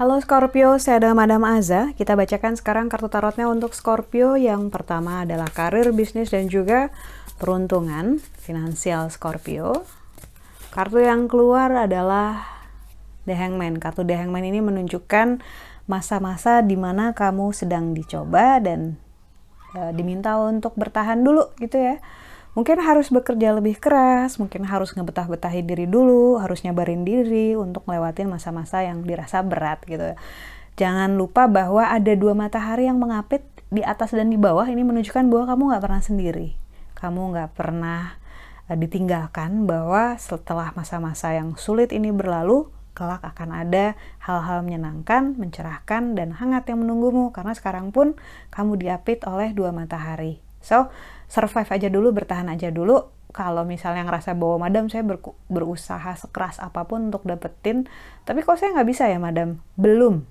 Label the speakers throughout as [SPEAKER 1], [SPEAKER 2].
[SPEAKER 1] Halo Scorpio, saya adalah Madam Aza. Kita bacakan sekarang kartu tarotnya untuk Scorpio. Yang pertama adalah karir, bisnis, dan juga peruntungan finansial Scorpio. Kartu yang keluar adalah The Hangman. Kartu The Hangman ini menunjukkan masa-masa di mana kamu sedang dicoba dan e, diminta untuk bertahan dulu gitu ya mungkin harus bekerja lebih keras, mungkin harus ngebetah-betahin diri dulu, harus nyabarin diri untuk lewatin masa-masa yang dirasa berat gitu. Jangan lupa bahwa ada dua matahari yang mengapit di atas dan di bawah ini menunjukkan bahwa kamu nggak pernah sendiri. Kamu nggak pernah uh, ditinggalkan bahwa setelah masa-masa yang sulit ini berlalu, kelak akan ada hal-hal menyenangkan, mencerahkan, dan hangat yang menunggumu karena sekarang pun kamu diapit oleh dua matahari. So, survive aja dulu, bertahan aja dulu. Kalau misalnya ngerasa bahwa madam saya ber berusaha sekeras apa pun untuk dapetin, tapi kok saya nggak bisa ya madam? Belum.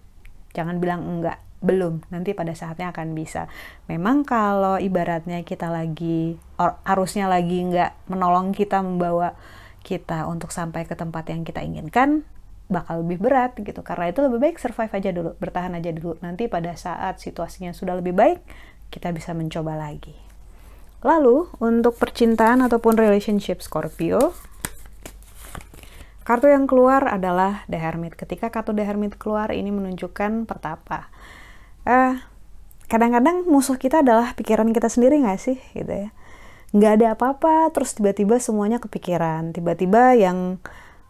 [SPEAKER 1] Jangan bilang enggak, belum. Nanti pada saatnya akan bisa. Memang kalau ibaratnya kita lagi, arusnya lagi nggak menolong kita membawa kita untuk sampai ke tempat yang kita inginkan, bakal lebih berat gitu. Karena itu lebih baik survive aja dulu, bertahan aja dulu. Nanti pada saat situasinya sudah lebih baik, kita bisa mencoba lagi. Lalu, untuk percintaan ataupun relationship Scorpio, kartu yang keluar adalah The Hermit. Ketika kartu The Hermit keluar, ini menunjukkan pertapa. Eh, kadang-kadang musuh kita adalah pikiran kita sendiri nggak sih, gitu ya. Nggak ada apa-apa, terus tiba-tiba semuanya kepikiran. Tiba-tiba yang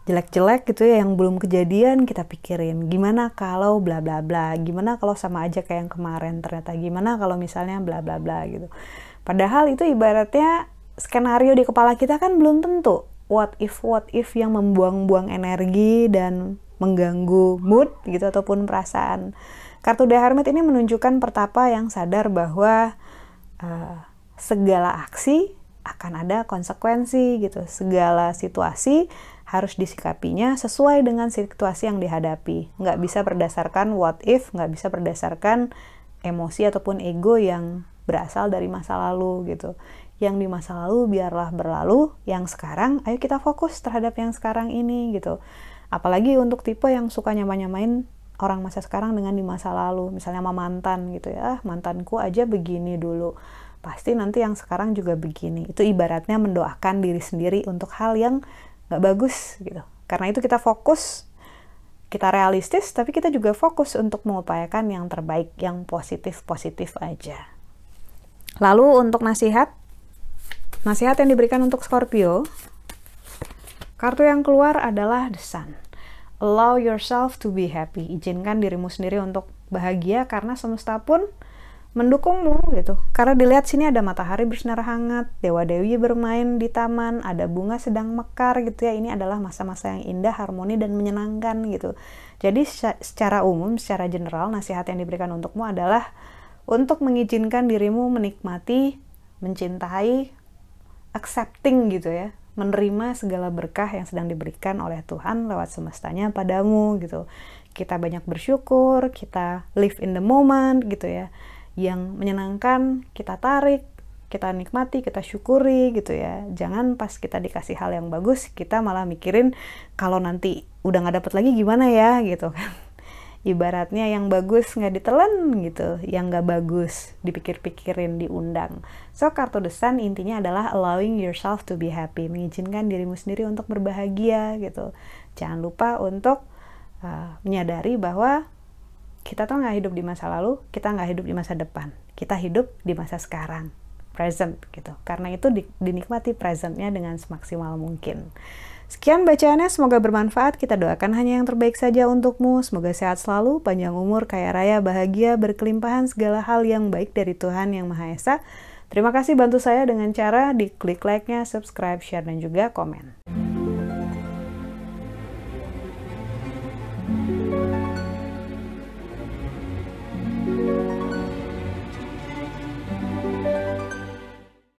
[SPEAKER 1] jelek-jelek gitu ya, yang belum kejadian kita pikirin. Gimana kalau bla bla bla, gimana kalau sama aja kayak yang kemarin, ternyata gimana kalau misalnya bla bla bla gitu Padahal itu ibaratnya skenario di kepala kita kan belum tentu. What if, what if yang membuang-buang energi dan mengganggu mood gitu ataupun perasaan. Kartu The Hermit ini menunjukkan pertapa yang sadar bahwa uh, segala aksi akan ada konsekuensi gitu. Segala situasi harus disikapinya sesuai dengan situasi yang dihadapi. Nggak bisa berdasarkan what if, nggak bisa berdasarkan emosi ataupun ego yang berasal dari masa lalu gitu. Yang di masa lalu biarlah berlalu, yang sekarang ayo kita fokus terhadap yang sekarang ini gitu. Apalagi untuk tipe yang suka nyamain-nyamain orang masa sekarang dengan di masa lalu, misalnya sama mantan gitu ya, ah, mantanku aja begini dulu, pasti nanti yang sekarang juga begini. Itu ibaratnya mendoakan diri sendiri untuk hal yang gak bagus gitu. Karena itu kita fokus kita realistis, tapi kita juga fokus untuk mengupayakan yang terbaik, yang positif-positif aja. Lalu untuk nasihat, nasihat yang diberikan untuk Scorpio, kartu yang keluar adalah The Sun. Allow yourself to be happy. Izinkan dirimu sendiri untuk bahagia karena semesta pun mendukungmu gitu. Karena dilihat sini ada matahari bersinar hangat, dewa dewi bermain di taman, ada bunga sedang mekar gitu ya. Ini adalah masa-masa yang indah, harmoni dan menyenangkan gitu. Jadi secara umum, secara general nasihat yang diberikan untukmu adalah untuk mengizinkan dirimu menikmati, mencintai, accepting gitu ya, menerima segala berkah yang sedang diberikan oleh Tuhan lewat semestanya padamu gitu. Kita banyak bersyukur, kita live in the moment gitu ya. Yang menyenangkan kita tarik, kita nikmati, kita syukuri gitu ya. Jangan pas kita dikasih hal yang bagus, kita malah mikirin kalau nanti udah nggak dapet lagi gimana ya gitu kan ibaratnya yang bagus nggak ditelan gitu, yang nggak bagus dipikir-pikirin, diundang. So kartu desan intinya adalah allowing yourself to be happy, mengizinkan dirimu sendiri untuk berbahagia gitu. Jangan lupa untuk uh, menyadari bahwa kita tuh nggak hidup di masa lalu, kita nggak hidup di masa depan, kita hidup di masa sekarang, present gitu. Karena itu di, dinikmati presentnya dengan semaksimal mungkin. Sekian bacaannya, semoga bermanfaat. Kita doakan hanya yang terbaik saja untukmu. Semoga sehat selalu, panjang umur, kaya raya, bahagia, berkelimpahan segala hal yang baik dari Tuhan Yang Maha Esa. Terima kasih bantu saya dengan cara di klik like-nya, subscribe, share, dan juga komen.